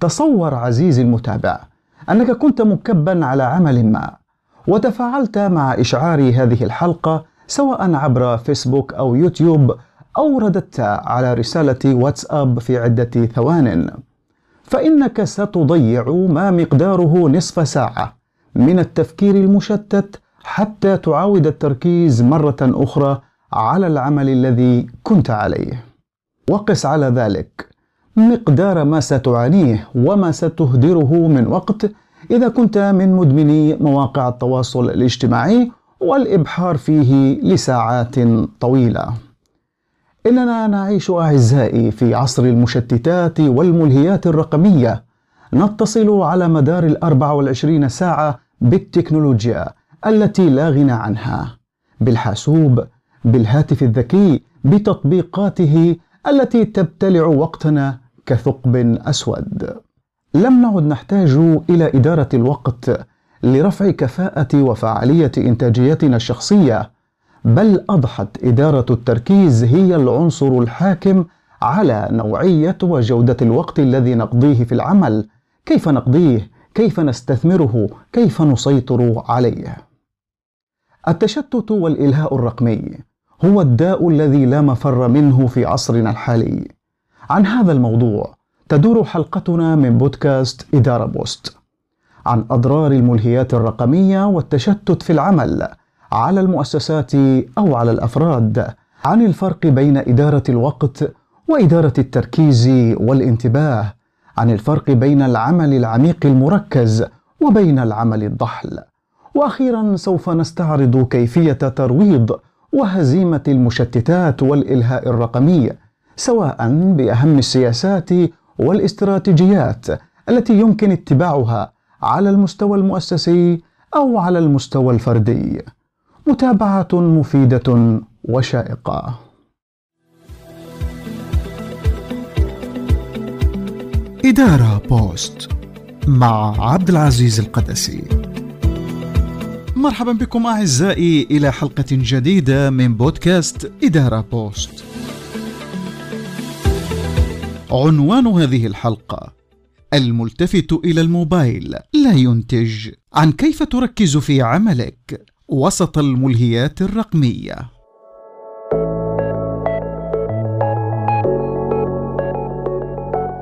تصور عزيزي المتابع أنك كنت مكبا على عمل ما وتفاعلت مع إشعار هذه الحلقة سواء عبر فيسبوك أو يوتيوب أو رددت على رسالة واتساب في عدة ثوان. فإنك ستضيع ما مقداره نصف ساعة من التفكير المشتت حتى تعاود التركيز مرة أخرى على العمل الذي كنت عليه. وقس على ذلك. مقدار ما ستعانيه وما ستهدره من وقت إذا كنت من مدمني مواقع التواصل الاجتماعي والإبحار فيه لساعات طويلة. إننا نعيش أعزائي في عصر المشتتات والملهيات الرقمية، نتصل على مدار الأربع والعشرين ساعة بالتكنولوجيا التي لا غنى عنها، بالحاسوب، بالهاتف الذكي، بتطبيقاته التي تبتلع وقتنا كثقب أسود. لم نعد نحتاج إلى إدارة الوقت لرفع كفاءة وفعالية إنتاجيتنا الشخصية بل أضحت إدارة التركيز هي العنصر الحاكم على نوعية وجودة الوقت الذي نقضيه في العمل. كيف نقضيه؟ كيف نستثمره؟ كيف نسيطر عليه؟ التشتت والإلهاء الرقمي. هو الداء الذي لا مفر منه في عصرنا الحالي. عن هذا الموضوع تدور حلقتنا من بودكاست إدارة بوست. عن أضرار الملهيات الرقمية والتشتت في العمل على المؤسسات أو على الأفراد. عن الفرق بين إدارة الوقت وإدارة التركيز والانتباه. عن الفرق بين العمل العميق المركز وبين العمل الضحل. وأخيرا سوف نستعرض كيفية ترويض وهزيمة المشتتات والإلهاء الرقمي سواء بأهم السياسات والاستراتيجيات التي يمكن اتباعها على المستوى المؤسسي أو على المستوى الفردي. متابعة مفيدة وشائقة. إدارة بوست مع عبد العزيز القدسي. مرحبا بكم أعزائي إلى حلقة جديدة من بودكاست إدارة بوست. عنوان هذه الحلقة الملتفت إلى الموبايل لا ينتج. عن كيف تركز في عملك وسط الملهيات الرقمية؟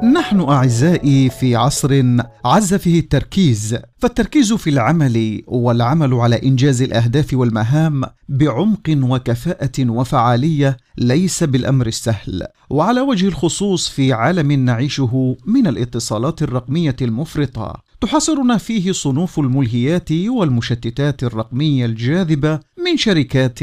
نحن أعزائي في عصر عز فيه التركيز فالتركيز في العمل والعمل على إنجاز الأهداف والمهام بعمق وكفاءة وفعالية ليس بالأمر السهل. وعلى وجه الخصوص في عالم نعيشه من الاتصالات الرقمية المفرطة. تحاصرنا فيه صنوف الملهيات والمشتتات الرقمية الجاذبة من شركات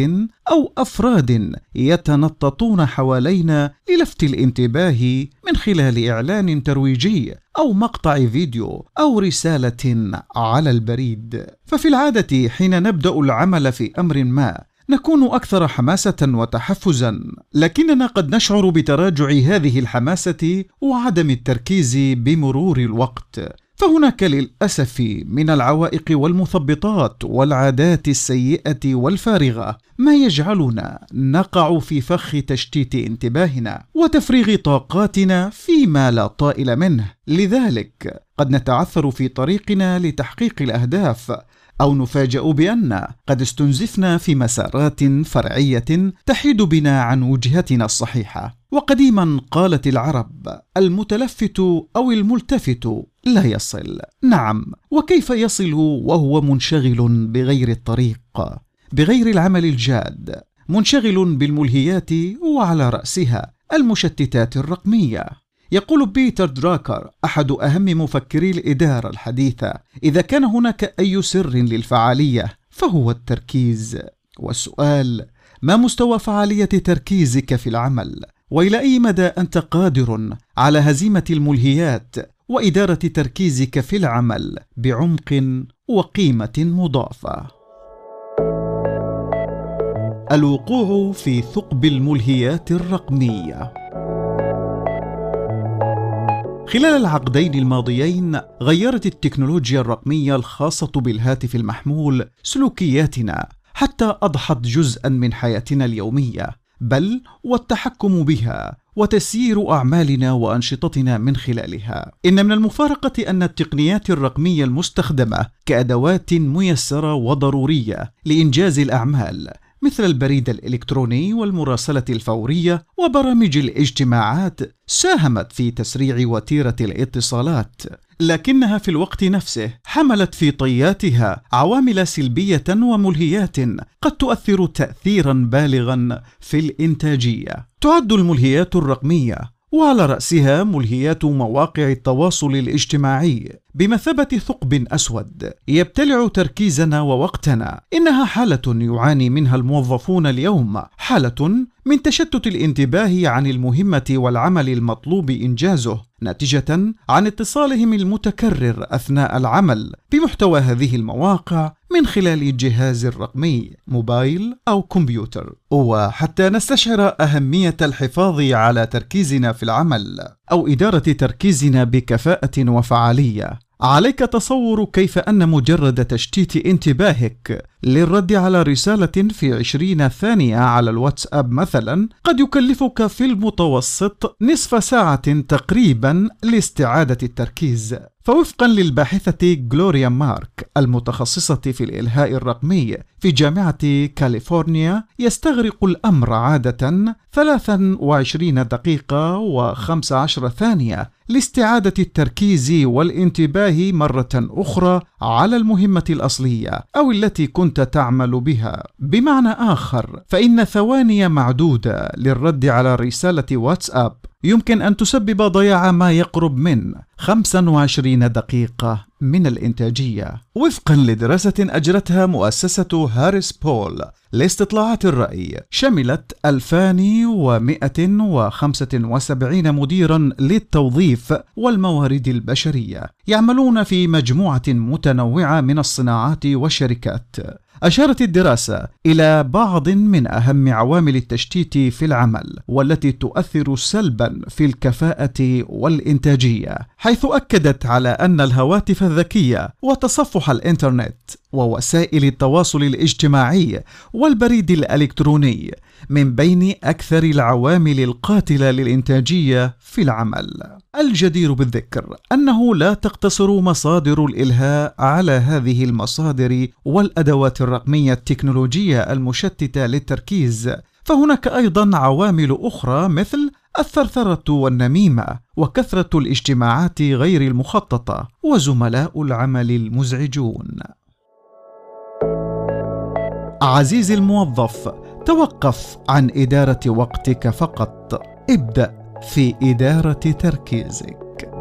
أو أفراد يتنططون حوالينا للفت الانتباه من خلال إعلان ترويجي أو مقطع فيديو أو رسالة على البريد. ففي العادة حين نبدأ العمل في أمر ما نكون أكثر حماسة وتحفزا لكننا قد نشعر بتراجع هذه الحماسة وعدم التركيز بمرور الوقت. فهناك للأسف من العوائق والمثبطات والعادات السيئة والفارغة ما يجعلنا نقع في فخ تشتيت انتباهنا وتفريغ طاقاتنا فيما لا طائل منه. لذلك قد نتعثر في طريقنا لتحقيق الأهداف أو نفاجأ بأن قد استنزفنا في مسارات فرعية تحيد بنا عن وجهتنا الصحيحة. وقديما قالت العرب المتلفت أو الملتفت لا يصل. نعم وكيف يصل وهو منشغل بغير الطريق؟ بغير العمل الجاد منشغل بالملهيات وعلى رأسها المشتتات الرقمية. يقول بيتر دراكر أحد أهم مفكري الإدارة الحديثة إذا كان هناك أي سر للفعالية فهو التركيز. والسؤال ما مستوى فعالية تركيزك في العمل؟ وإلى أي مدى أنت قادر على هزيمة الملهيات وإدارة تركيزك في العمل بعمق وقيمة مضافة؟ الوقوع في ثقب الملهيات الرقمية. خلال العقدين الماضيين غيرت التكنولوجيا الرقمية الخاصة بالهاتف المحمول سلوكياتنا حتى أضحت جزءا من حياتنا اليومية. بل والتحكم بها وتسيير أعمالنا وأنشطتنا من خلالها. إن من المفارقة أن التقنيات الرقمية المستخدمة كأدوات ميسرة وضرورية لإنجاز الأعمال مثل البريد الإلكتروني والمراسلة الفورية وبرامج الاجتماعات ساهمت في تسريع وتيرة الاتصالات لكنها في الوقت نفسه حملت في طياتها عوامل سلبية وملهيات قد تؤثر تاثيرا بالغا في الإنتاجية. تعد الملهيات الرقمية وعلى رأسها ملهيات مواقع التواصل الاجتماعي. بمثابة ثقب أسود يبتلع تركيزنا ووقتنا. إنها حالة يعاني منها الموظفون اليوم حالة من تشتت الانتباه عن المهمة والعمل المطلوب إنجازه ناتجة عن اتصالهم المتكرر أثناء العمل بمحتوى هذه المواقع من خلال الجهاز الرقمي موبايل أو كمبيوتر. وحتى نستشعر أهمية الحفاظ على تركيزنا في العمل أو إدارة تركيزنا بكفاءة وفعالية. عليك تصور كيف أن مجرد تشتيت انتباهك للرد على رسالة في عشرين ثانية على الواتساب مثلا قد يكلفك في المتوسط نصف ساعة تقريبا لاستعادة التركيز. فوفقا للباحثة جلوريا مارك المتخصصة في الإلهاء الرقمي في جامعة كاليفورنيا يستغرق الأمر عادة 23 دقيقة و15 ثانية لاستعادة التركيز والانتباه مرة أخرى على المهمة الأصلية أو التي كنت تعمل بها. بمعنى آخر فإن ثواني معدودة للرد على رسالة واتساب يمكن أن تسبب ضياع ما يقرب من 25 دقيقة من الإنتاجية. وفقا لدراسة أجرتها مؤسسة هاريس بول لاستطلاعات الرأي شملت 2175 مديرا للتوظيف والموارد البشرية يعملون في مجموعة متنوعة من الصناعات والشركات. أشارت الدراسة إلى بعض من أهم عوامل التشتيت في العمل والتي تؤثر سلبا في الكفاءة والإنتاجية، حيث أكدت على أن الهواتف الذكية وتصفح الإنترنت ووسائل التواصل الاجتماعي والبريد الإلكتروني من بين أكثر العوامل القاتلة للإنتاجية في العمل. الجدير بالذكر أنه لا تقتصر مصادر الإلهاء على هذه المصادر والأدوات الرقمية التكنولوجية المشتتة للتركيز، فهناك أيضا عوامل أخرى مثل الثرثرة والنميمة وكثرة الاجتماعات غير المخططة وزملاء العمل المزعجون. عزيزي الموظف توقف عن إدارة وقتك فقط. ابدأ في إدارة تركيزك.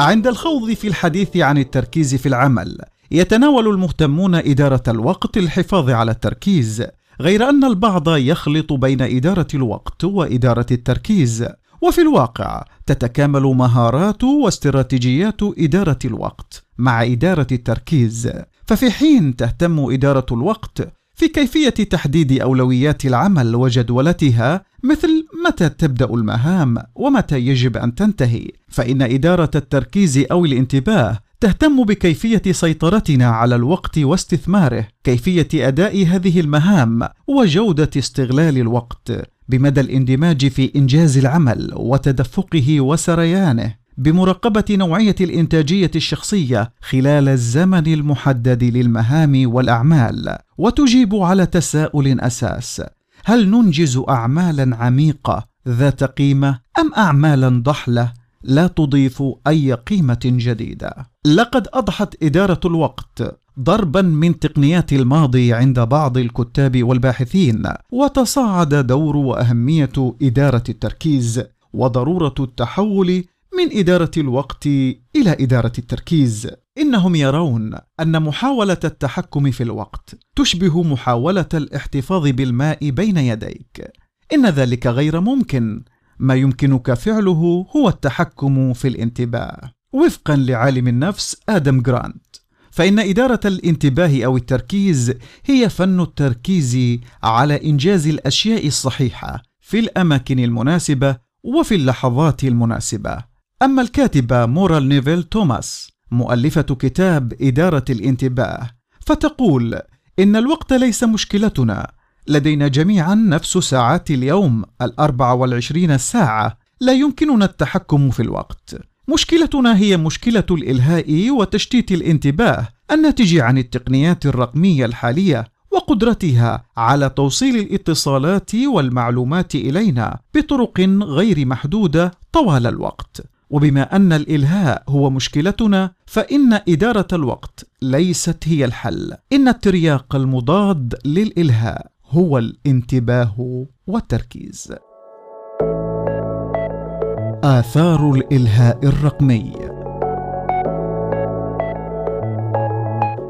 عند الخوض في الحديث عن التركيز في العمل يتناول المهتمون إدارة الوقت للحفاظ على التركيز غير أن البعض يخلط بين إدارة الوقت وإدارة التركيز. وفي الواقع تتكامل مهارات واستراتيجيات إدارة الوقت مع إدارة التركيز. ففي حين تهتم إدارة الوقت في كيفية تحديد أولويات العمل وجدولتها مثل متى تبدأ المهام ومتى يجب أن تنتهي. فإن إدارة التركيز أو الانتباه تهتم بكيفية سيطرتنا على الوقت واستثماره كيفية أداء هذه المهام وجودة استغلال الوقت بمدى الاندماج في إنجاز العمل وتدفقه وسريانه. بمراقبة نوعية الإنتاجية الشخصية خلال الزمن المحدد للمهام والأعمال وتجيب على تساؤل أساس هل ننجز اعمالا عميقة ذات قيمة أم اعمالا ضحلة لا تضيف أي قيمة جديدة؟ لقد أضحت إدارة الوقت ضربا من تقنيات الماضي عند بعض الكتاب والباحثين وتصاعد دور وأهمية إدارة التركيز وضرورة التحول من إدارة الوقت إلى إدارة التركيز. إنهم يرون أن محاولة التحكم في الوقت تشبه محاولة الاحتفاظ بالماء بين يديك. إن ذلك غير ممكن. ما يمكنك فعله هو التحكم في الانتباه. وفقا لعالم النفس آدم جرانت فإن إدارة الانتباه أو التركيز هي فن التركيز على إنجاز الأشياء الصحيحة في الأماكن المناسبة وفي اللحظات المناسبة. أما الكاتبة مورال نيفيل توماس مؤلفة كتاب إدارة الانتباه فتقول إن الوقت ليس مشكلتنا لدينا جميعا نفس ساعات اليوم الأربع والعشرين ساعة لا يمكننا التحكم في الوقت. مشكلتنا هي مشكلة الإلهاء وتشتيت الانتباه الناتج عن التقنيات الرقمية الحالية وقدرتها على توصيل الاتصالات والمعلومات إلينا بطرق غير محدودة طوال الوقت. وبما أن الإلهاء هو مشكلتنا فإن إدارة الوقت ليست هي الحل. إن الترياق المضاد للإلهاء هو الانتباه والتركيز. آثار الإلهاء الرقمي.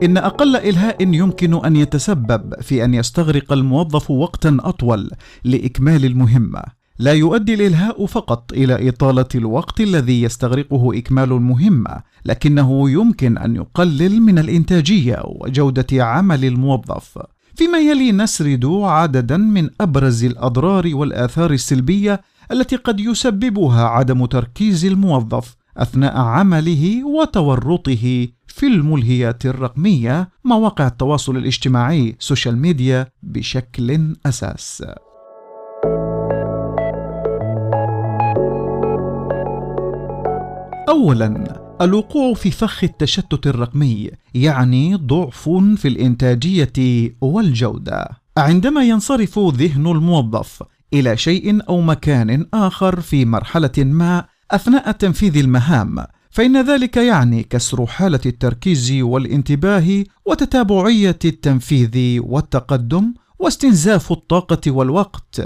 إن أقل إلهاء يمكن أن يتسبب في أن يستغرق الموظف وقتا أطول لإكمال المهمة. لا يؤدي الإلهاء فقط إلى إطالة الوقت الذي يستغرقه إكمال المهمة لكنه يمكن أن يقلل من الإنتاجية وجودة عمل الموظف. فيما يلي نسرد عددا من أبرز الأضرار والآثار السلبية التي قد يسببها عدم تركيز الموظف أثناء عمله وتورطه في الملهيات الرقمية مواقع التواصل الاجتماعي social media بشكل أساس. اولا الوقوع في فخ التشتت الرقمي يعني ضعف في الإنتاجية والجودة. عندما ينصرف ذهن الموظف إلى شيء أو مكان آخر في مرحلة ما أثناء تنفيذ المهام فإن ذلك يعني كسر حالة التركيز والانتباه وتتابعية التنفيذ والتقدم واستنزاف الطاقة والوقت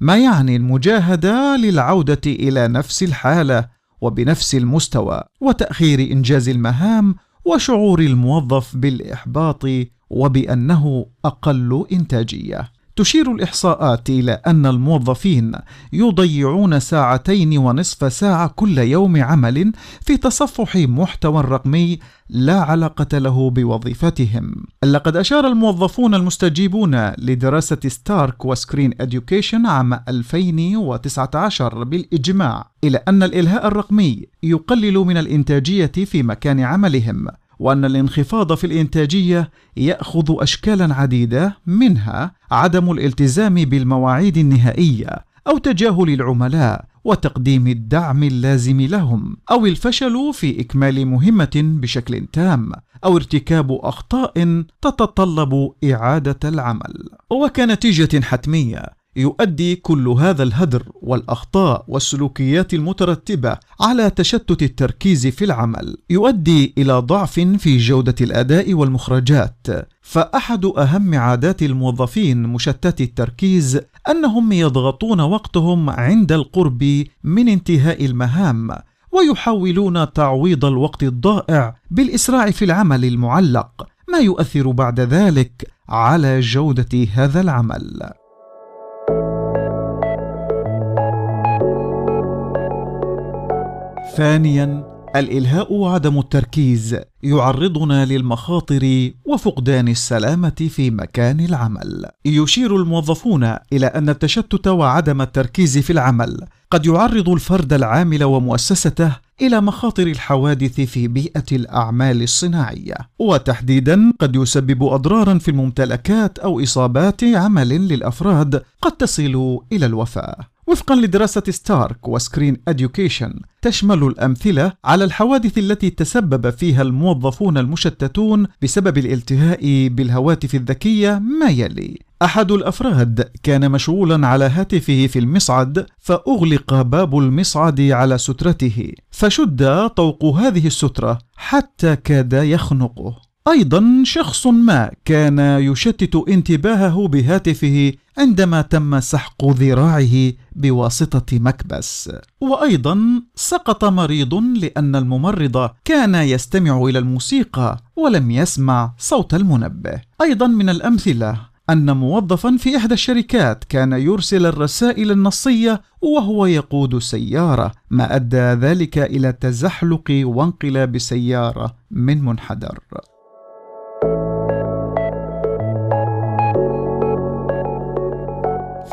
ما يعني المجاهدة للعودة إلى نفس الحالة. وبنفس المستوى وتأخير إنجاز المهام وشعور الموظف بالإحباط وبأنه أقل إنتاجية. تشير الإحصاءات إلى أن الموظفين يضيعون ساعتين ونصف ساعة كل يوم عمل في تصفح محتوى رقمي لا علاقة له بوظيفتهم. لقد أشار الموظفون المستجيبون لدراسة Stark و Screen Education عام 2019 بالإجماع إلى أن الإلهاء الرقمي يقلل من الإنتاجية في مكان عملهم. وأن الانخفاض في الإنتاجية يأخذ اشكالا عديدة منها عدم الالتزام بالمواعيد النهائية أو تجاهل العملاء وتقديم الدعم اللازم لهم أو الفشل في إكمال مهمة بشكل تام أو ارتكاب أخطاء تتطلب إعادة العمل. وكنتيجة حتمية يؤدي كل هذا الهدر والأخطاء والسلوكيات المترتبة على تشتت التركيز في العمل. يؤدي إلى ضعف في جودة الأداء والمخرجات. فأحد أهم عادات الموظفين مشتتي التركيز أنهم يضغطون وقتهم عند القرب من انتهاء المهام ويحاولون تعويض الوقت الضائع بالإسراع في العمل المعلق ما يؤثر بعد ذلك على جودة هذا العمل. ثانيا الإلهاء وعدم التركيز يعرضنا للمخاطر وفقدان السلامة في مكان العمل. يشير الموظفون إلى أن التشتت وعدم التركيز في العمل قد يعرض الفرد العامل ومؤسسته إلى مخاطر الحوادث في بيئة الأعمال الصناعية. وتحديدا قد يسبب اضرارا في الممتلكات أو إصابات عمل للأفراد قد تصل إلى الوفاة. وفقا لدراسة Stark و Screen Education تشمل الأمثلة على الحوادث التي تسبب فيها الموظفون المشتتون بسبب الالتهاء بالهواتف الذكية ما يلي. أحد الأفراد كان مشغولا على هاتفه في المصعد فأغلق باب المصعد على سترته فشد طوق هذه السترة حتى كاد يخنقه. أيضا شخص ما كان يشتت انتباهه بهاتفه عندما تم سحق ذراعه بواسطة مكبس. وأيضا سقط مريض لأن الممرض كان يستمع إلى الموسيقى ولم يسمع صوت المنبه. أيضا من الأمثلة أن موظفا في إحدى الشركات كان يرسل الرسائل النصية وهو يقود سيارة ما أدى ذلك إلى تزحلق وانقلاب سيارة من منحدر.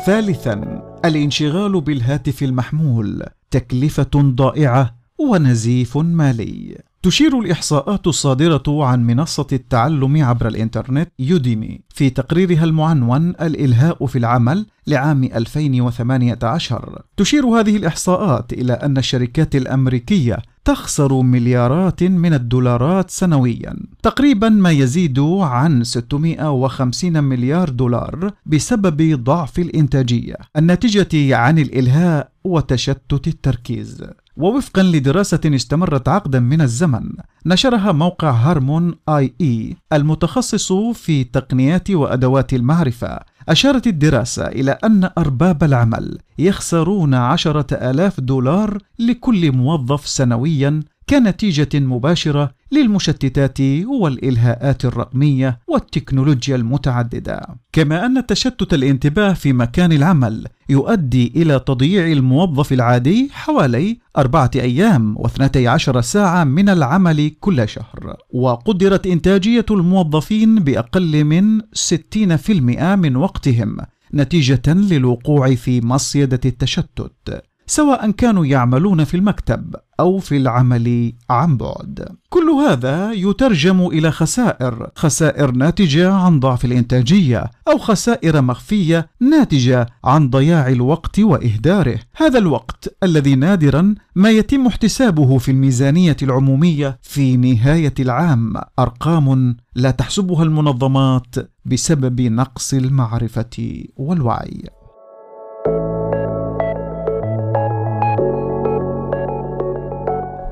ثالثا الانشغال بالهاتف المحمول تكلفة ضائعة ونزيف مالي. تشير الإحصاءات الصادرة عن منصة التعلم عبر الإنترنت يوديمي في تقريرها المعنون الإلهاء في العمل لعام 2018 تشير هذه الإحصاءات إلى أن الشركات الأمريكية تخسر مليارات من الدولارات سنويا. تقريبا ما يزيد عن 650 مليار دولار بسبب ضعف الإنتاجية الناتجة عن الإلهاء وتشتت التركيز. ووفقا لدراسة استمرت عقدا من الزمن نشرها موقع هارمون آي إي المتخصص في تقنيات وأدوات المعرفة. أشارت الدراسة إلى أن أرباب العمل يخسرون عشرة آلاف دولار لكل موظف سنويا كنتيجة مباشرة للمشتتات والإلهاءات الرقمية والتكنولوجيا المتعددة، كما أن تشتت الانتباه في مكان العمل يؤدي إلى تضييع الموظف العادي حوالي أربعة أيام واثنتي عشر ساعة من العمل كل شهر، وقدرت إنتاجية الموظفين بأقل من 60% من وقتهم نتيجة للوقوع في مصيدة التشتت. سواء كانوا يعملون في المكتب أو في العمل عن بعد. كل هذا يترجم إلى خسائر خسائر ناتجة عن ضعف الإنتاجية أو خسائر مخفية ناتجة عن ضياع الوقت وإهداره. هذا الوقت الذي نادرا ما يتم احتسابه في الميزانية العمومية في نهاية العام. أرقام لا تحسبها المنظمات بسبب نقص المعرفة والوعي.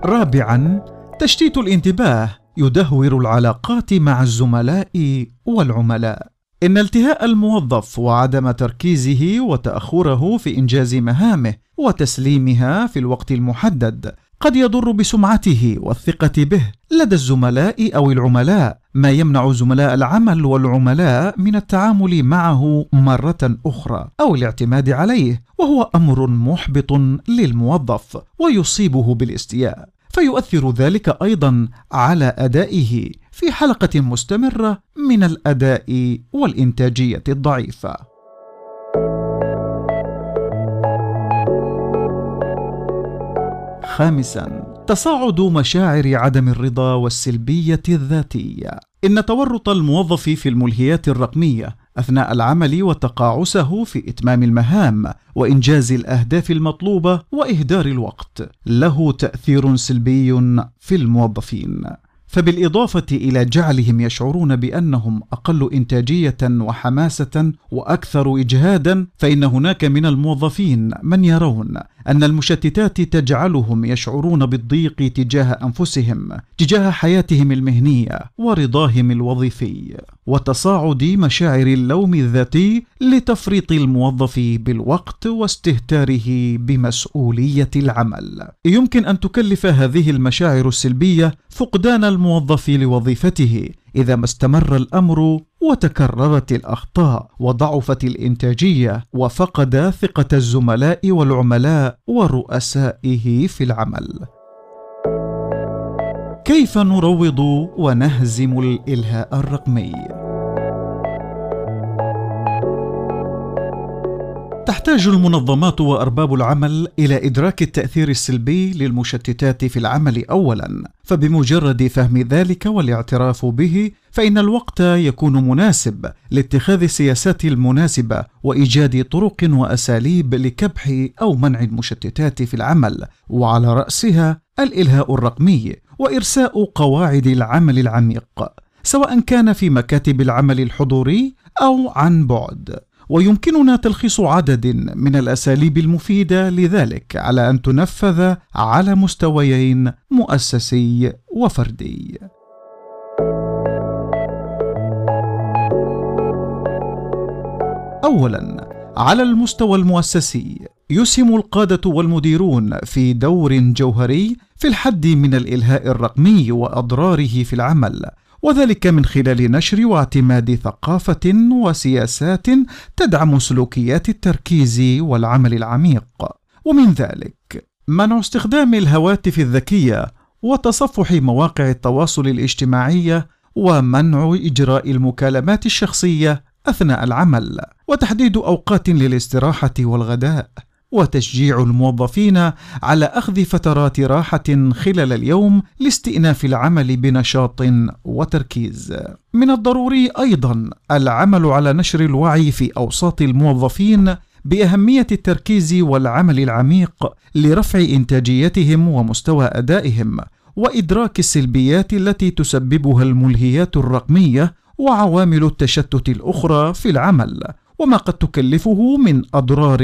رابعا تشتيت الانتباه يدهور العلاقات مع الزملاء والعملاء. إن التهاء الموظف وعدم تركيزه وتأخره في إنجاز مهامه وتسليمها في الوقت المحدد قد يضر بسمعته والثقة به لدى الزملاء أو العملاء. ما يمنع زملاء العمل والعملاء من التعامل معه مرة أخرى أو الاعتماد عليه وهو أمر محبط للموظف ويصيبه بالاستياء. فيؤثر ذلك أيضا على أدائه في حلقة مستمرة من الأداء والإنتاجية الضعيفة. خامسا تصاعد مشاعر عدم الرضا والسلبية الذاتية. إن تورط الموظف في الملهيات الرقمية أثناء العمل وتقاعسه في إتمام المهام وإنجاز الأهداف المطلوبة وإهدار الوقت. له تأثير سلبي في الموظفين. فبالإضافة إلى جعلهم يشعرون بأنهم أقل إنتاجية وحماسة وأكثر إجهادا فإن هناك من الموظفين من يرون أن المشتتات تجعلهم يشعرون بالضيق تجاه أنفسهم تجاه حياتهم المهنية ورضاهم الوظيفي. وتصاعد مشاعر اللوم الذاتي لتفريط الموظف بالوقت واستهتاره بمسؤولية العمل. يمكن أن تكلف هذه المشاعر السلبية فقدان الموظف لوظيفته إذا ما استمر الأمر وتكررت الأخطاء وضعفت الإنتاجية وفقد ثقة الزملاء والعملاء ورؤسائه في العمل. كيف نروض ونهزم الإلهاء الرقمي؟ تحتاج المنظمات وأرباب العمل إلى إدراك التأثير السلبي للمشتتات في العمل اولا. فبمجرد فهم ذلك والاعتراف به فإن الوقت يكون مناسب لاتخاذ السياسات المناسبة وإيجاد طرق وأساليب لكبح أو منع المشتتات في العمل. وعلى رأسها الإلهاء الرقمي. وإرساء قواعد العمل العميق سواء كان في مكاتب العمل الحضوري أو عن بعد. ويمكننا تلخيص عدد من الأساليب المفيدة لذلك على أن تنفذ على مستويين مؤسسي وفردي. اولا على المستوى المؤسسي يسهم القادة والمديرون في دور جوهري في الحد من الإلهاء الرقمي وأضراره في العمل وذلك من خلال نشر واعتماد ثقافة وسياسات تدعم سلوكيات التركيز والعمل العميق. ومن ذلك منع استخدام الهواتف الذكية وتصفح مواقع التواصل الاجتماعي ومنع إجراء المكالمات الشخصية أثناء العمل وتحديد أوقات للاستراحة والغداء. وتشجيع الموظفين على أخذ فترات راحة خلال اليوم لاستئناف العمل بنشاط وتركيز. من الضروري أيضا العمل على نشر الوعي في أوساط الموظفين بأهمية التركيز والعمل العميق لرفع إنتاجيتهم ومستوى أدائهم وإدراك السلبيات التي تسببها الملهيات الرقمية وعوامل التشتت الأخرى في العمل وما قد تكلفه من أضرار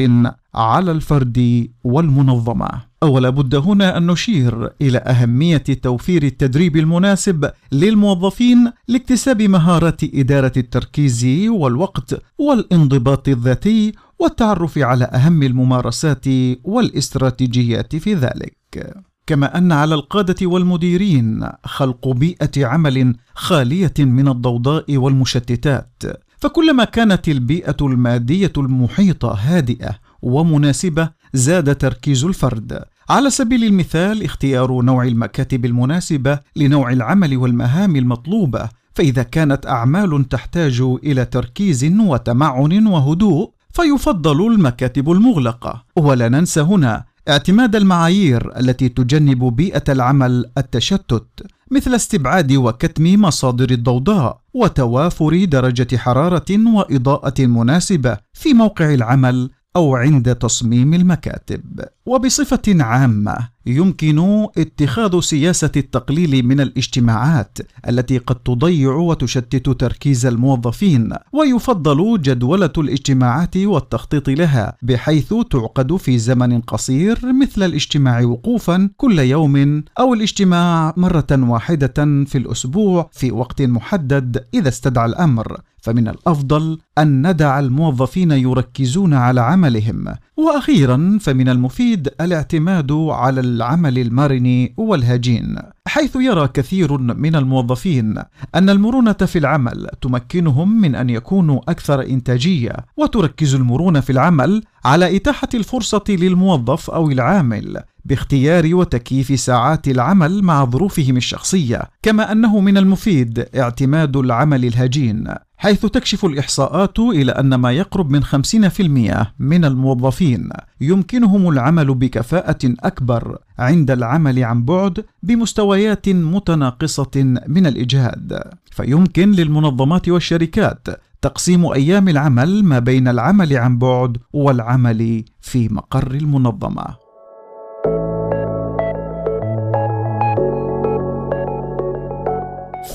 على الفرد والمنظمة. ولا بد هنا أن نشير إلى أهمية توفير التدريب المناسب للموظفين لاكتساب مهارات إدارة التركيز والوقت والانضباط الذاتي والتعرف على أهم الممارسات والاستراتيجيات في ذلك. كما أن على القادة والمديرين خلق بيئة عمل خالية من الضوضاء والمشتتات. فكلما كانت البيئة المادية المحيطة هادئة ومناسبة زاد تركيز الفرد. على سبيل المثال اختيار نوع المكاتب المناسبة لنوع العمل والمهام المطلوبة فإذا كانت أعمال تحتاج إلى تركيز وتمعن وهدوء فيفضل المكاتب المغلقة. ولا ننسى هنا اعتماد المعايير التي تجنب بيئة العمل التشتت مثل استبعاد وكتم مصادر الضوضاء وتوافر درجة حرارة وإضاءة مناسبة في موقع العمل أو عند تصميم المكاتب وبصفة عامة يمكن اتخاذ سياسة التقليل من الاجتماعات التي قد تضيع وتشتت تركيز الموظفين ويفضل جدولة الاجتماعات والتخطيط لها بحيث تعقد في زمن قصير مثل الاجتماع وقوفا كل يوم أو الاجتماع مرة واحدة في الأسبوع في وقت محدد إذا استدعى الأمر. فمن الأفضل أن ندع الموظفين يركزون على عملهم. وأخيرا فمن المفيد الاعتماد على العمل المرن والهجين حيث يرى كثير من الموظفين أن المرونة في العمل تمكنهم من أن يكونوا أكثر إنتاجية وتركز المرونة في العمل على إتاحة الفرصة للموظف أو العامل باختيار وتكييف ساعات العمل مع ظروفهم الشخصية كما أنه من المفيد اعتماد العمل الهجين حيث تكشف الإحصاءات إلى أن ما يقرب من 50% من الموظفين. يمكنهم العمل بكفاءة أكبر عند العمل عن بعد بمستويات متناقصة من الإجهاد، فيمكن للمنظمات والشركات تقسيم أيام العمل ما بين العمل عن بعد والعمل في مقر المنظمة.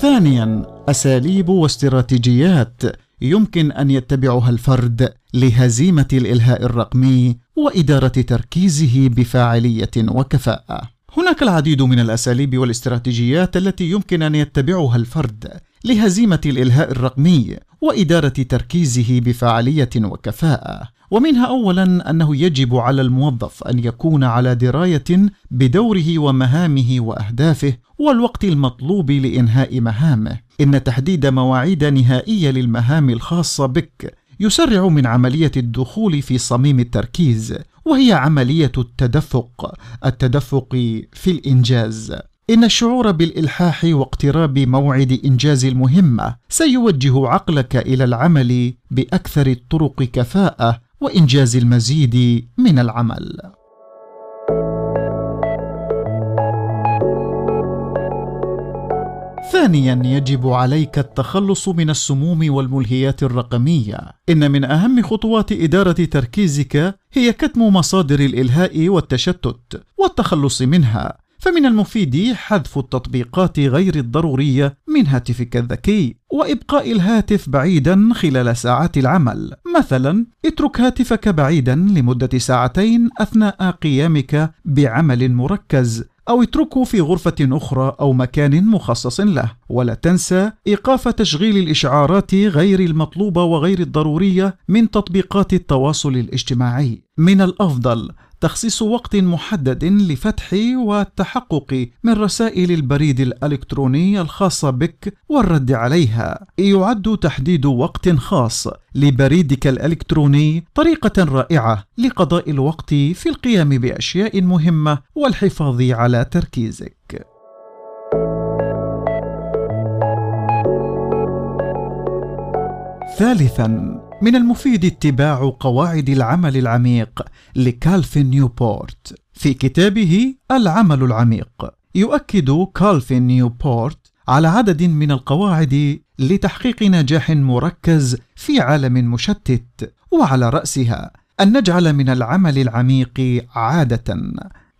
ثانيا أساليب واستراتيجيات يمكن أن يتبعها الفرد لهزيمة الإلهاء الرقمي وإدارة تركيزه بفاعلية وكفاءة هناك العديد من الأساليب والاستراتيجيات التي يمكن أن يتبعها الفرد لهزيمة الإلهاء الرقمي وإدارة تركيزه بفاعلية وكفاءة. ومنها اولا أنه يجب على الموظف أن يكون على دراية بدوره ومهامه وأهدافه والوقت المطلوب لإنهاء مهامه. إن تحديد مواعيد نهائية للمهام الخاصة بك يسرع من عملية الدخول في صميم التركيز وهي عملية التدفق التدفق في الإنجاز. إن الشعور بالإلحاح واقتراب موعد إنجاز المهمة سيوجه عقلك إلى العمل بأكثر الطرق كفاءة وإنجاز المزيد من العمل. ثانيا يجب عليك التخلص من السموم والملهيات الرقمية. إن من أهم خطوات إدارة تركيزك هي كتم مصادر الإلهاء والتشتت والتخلص منها. فمن المفيد حذف التطبيقات غير الضروريه من هاتفك الذكي وإبقاء الهاتف بعيدا خلال ساعات العمل مثلا اترك هاتفك بعيدا لمدة ساعتين أثناء قيامك بعمل مركز أو اتركه في غرفة أخرى أو مكان مخصص له، ولا تنسى إيقاف تشغيل الإشعارات غير المطلوبة وغير الضرورية من تطبيقات التواصل الاجتماعي. من الأفضل تخصيص وقت محدد لفتح والتحقق من رسائل البريد الإلكتروني الخاصه بك والرد عليها. يعد تحديد وقت خاص لبريدك الإلكتروني طريقة رائعة لقضاء الوقت في القيام بأشياء مهمة والحفاظ على تركيزك. ثالثا من المفيد اتباع قواعد العمل العميق لكالفين نيوبورت. في كتابه العمل العميق يؤكد كالفين نيوبورت على عدد من القواعد لتحقيق نجاح مركز في عالم مشتت وعلى رأسها أن نجعل من العمل العميق عادة.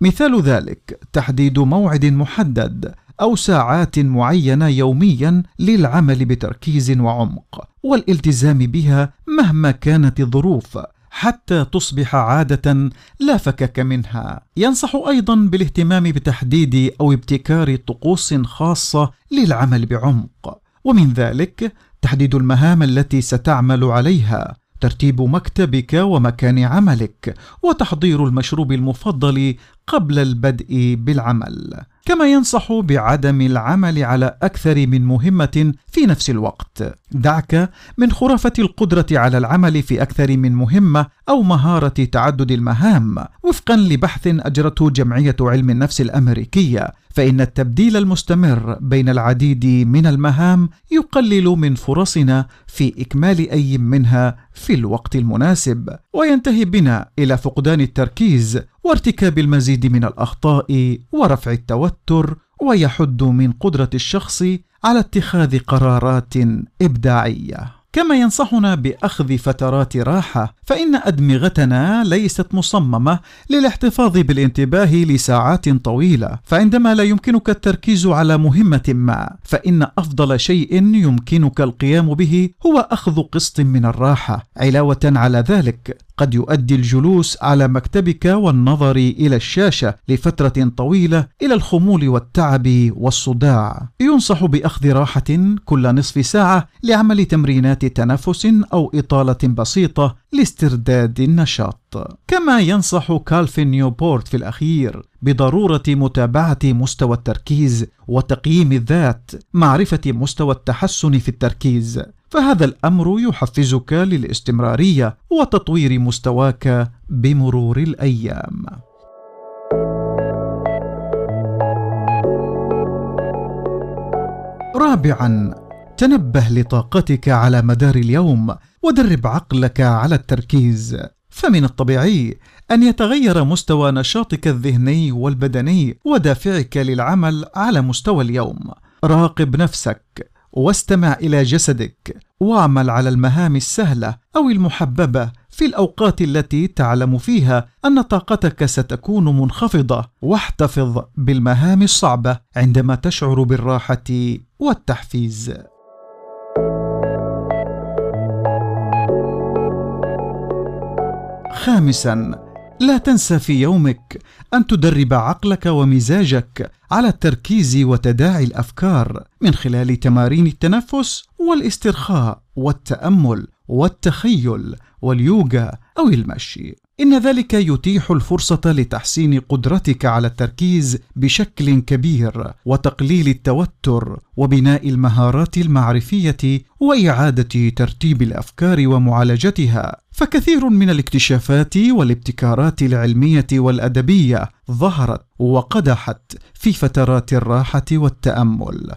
مثال ذلك تحديد موعد محدد أو ساعات معينة يوميا للعمل بتركيز وعمق والالتزام بها مهما كانت الظروف حتى تصبح عادة لا فكك منها. ينصح أيضا بالاهتمام بتحديد أو ابتكار طقوس خاصة للعمل بعمق. ومن ذلك تحديد المهام التي ستعمل عليها ترتيب مكتبك ومكان عملك وتحضير المشروب المفضل قبل البدء بالعمل. كما ينصح بعدم العمل على أكثر من مهمة في نفس الوقت. دعك من خرافة القدرة على العمل في أكثر من مهمة أو مهارة تعدد المهام. وفقا لبحث أجرته جمعية علم النفس الأمريكية فإن التبديل المستمر بين العديد من المهام يقلل من فرصنا في إكمال أي منها في الوقت المناسب. وينتهي بنا إلى فقدان التركيز وارتكاب المزيد من الأخطاء ورفع التوتر ويحد من قدرة الشخص على اتخاذ قرارات إبداعية. كما ينصحنا بأخذ فترات راحة فإن أدمغتنا ليست مصممة للاحتفاظ بالانتباه لساعات طويلة فعندما لا يمكنك التركيز على مهمة ما فإن أفضل شيء يمكنك القيام به هو أخذ قسط من الراحة. علاوة على ذلك قد يؤدي الجلوس على مكتبك والنظر إلى الشاشة لفترة طويلة إلى الخمول والتعب والصداع. ينصح بأخذ راحة كل نصف ساعة لعمل تمرينات تنفس أو إطالة بسيطة لاسترداد النشاط. كما ينصح كالفين نيوبورت في الأخير بضرورة متابعة مستوى التركيز وتقييم الذات معرفة مستوى التحسن في التركيز. فهذا الأمر يحفزك للاستمرارية وتطوير مستواك بمرور الأيام. رابعا تنبه لطاقتك على مدار اليوم ودرب عقلك على التركيز. فمن الطبيعي أن يتغير مستوى نشاطك الذهني والبدني ودافعك للعمل على مستوى اليوم. راقب نفسك واستمع إلى جسدك واعمل على المهام السهلة أو المحببة في الأوقات التي تعلم فيها أن طاقتك ستكون منخفضة. واحتفظ بالمهام الصعبة عندما تشعر بالراحة والتحفيز. خامسا لا تنسى في يومك أن تدرب عقلك ومزاجك على التركيز وتداعي الأفكار من خلال تمارين التنفس والاسترخاء والتأمل والتخيل واليوغا أو المشي. إن ذلك يتيح الفرصة لتحسين قدرتك على التركيز بشكل كبير وتقليل التوتر وبناء المهارات المعرفية وإعادة ترتيب الأفكار ومعالجتها. فكثير من الاكتشافات والابتكارات العلمية والأدبية ظهرت وقدحت في فترات الراحة والتأمل.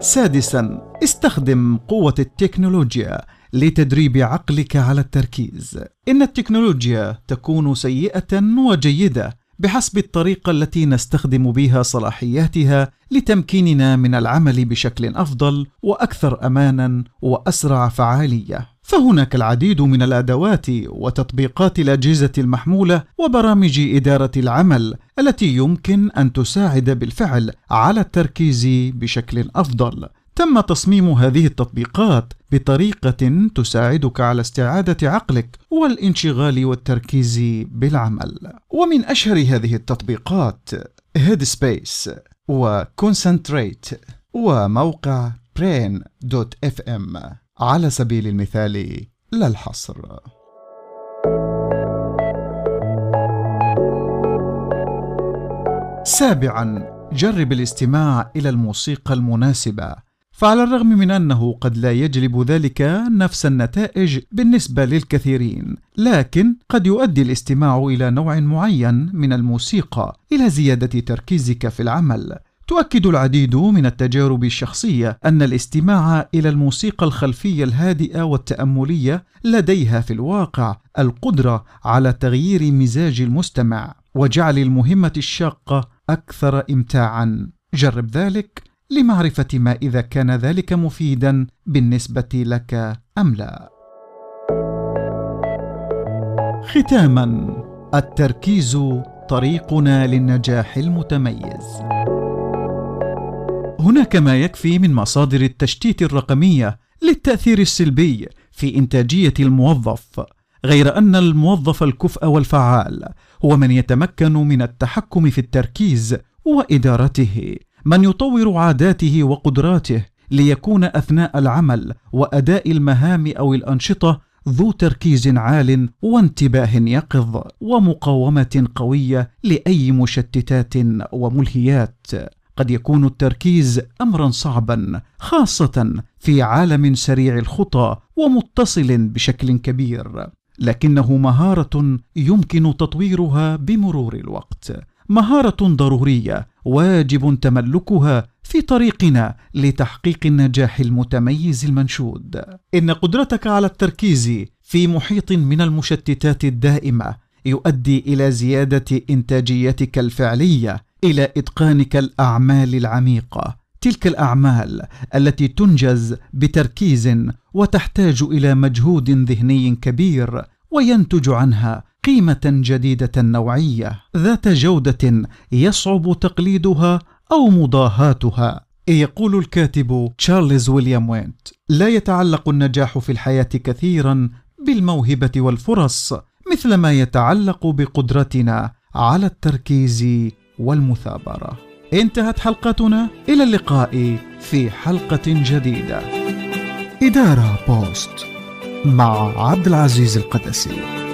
سادسا استخدم قوة التكنولوجيا لتدريب عقلك على التركيز. إن التكنولوجيا تكون سيئة وجيدة بحسب الطريقة التي نستخدم بها صلاحياتها لتمكيننا من العمل بشكل أفضل وأكثر أمانا وأسرع فعالية. فهناك العديد من الأدوات وتطبيقات الأجهزة المحمولة وبرامج إدارة العمل التي يمكن أن تساعد بالفعل على التركيز بشكل أفضل تم تصميم هذه التطبيقات بطريقة تساعدك على استعادة عقلك والانشغال والتركيز بالعمل. ومن أشهر هذه التطبيقات Headspace و Concentrate وموقع brain.fm على سبيل المثال لا الحصر. سابعا جرب الاستماع إلى الموسيقى المناسبة. فعلى الرغم من أنه قد لا يجلب ذلك نفس النتائج بالنسبة للكثيرين لكن قد يؤدي الاستماع إلى نوع معين من الموسيقى إلى زيادة تركيزك في العمل. تؤكد العديد من التجارب الشخصية أن الاستماع إلى الموسيقى الخلفية الهادئة والتأملية لديها في الواقع القدرة على تغيير مزاج المستمع وجعل المهمة الشاقة أكثر امتاعا. جرب ذلك لمعرفة ما إذا كان ذلك مفيدا بالنسبة لك أم لا. ختاما التركيز طريقنا للنجاح المتميز. هناك ما يكفي من مصادر التشتيت الرقمية للتأثير السلبي في إنتاجية الموظف غير أن الموظف الكفء والفعال هو من يتمكن من التحكم في التركيز وإدارته. من يطور عاداته وقدراته ليكون أثناء العمل وأداء المهام أو الأنشطة ذو تركيز عال وانتباه يقظ ومقاومة قوية لأي مشتتات وملهيات. قد يكون التركيز امرا صعبا خاصة في عالم سريع الخطى ومتصل بشكل كبير لكنه مهارة يمكن تطويرها بمرور الوقت. مهارة ضرورية واجب تملكها في طريقنا لتحقيق النجاح المتميز المنشود. إن قدرتك على التركيز في محيط من المشتتات الدائمة يؤدي إلى زيادة إنتاجيتك الفعلية إلى إتقانك الأعمال العميقة. تلك الأعمال التي تنجز بتركيز وتحتاج إلى مجهود ذهني كبير وينتج عنها قيمة جديدة النوعيه ذات جودة يصعب تقليدها أو مضاهاتها. يقول الكاتب تشارلز ويليام وينت لا يتعلق النجاح في الحياة كثيرا بالموهبة والفرص مثل ما يتعلق بقدرتنا على التركيز والمثابرة. انتهت حلقتنا إلى اللقاء في حلقة جديدة. إدارة بوست مع عبد العزيز القدسي.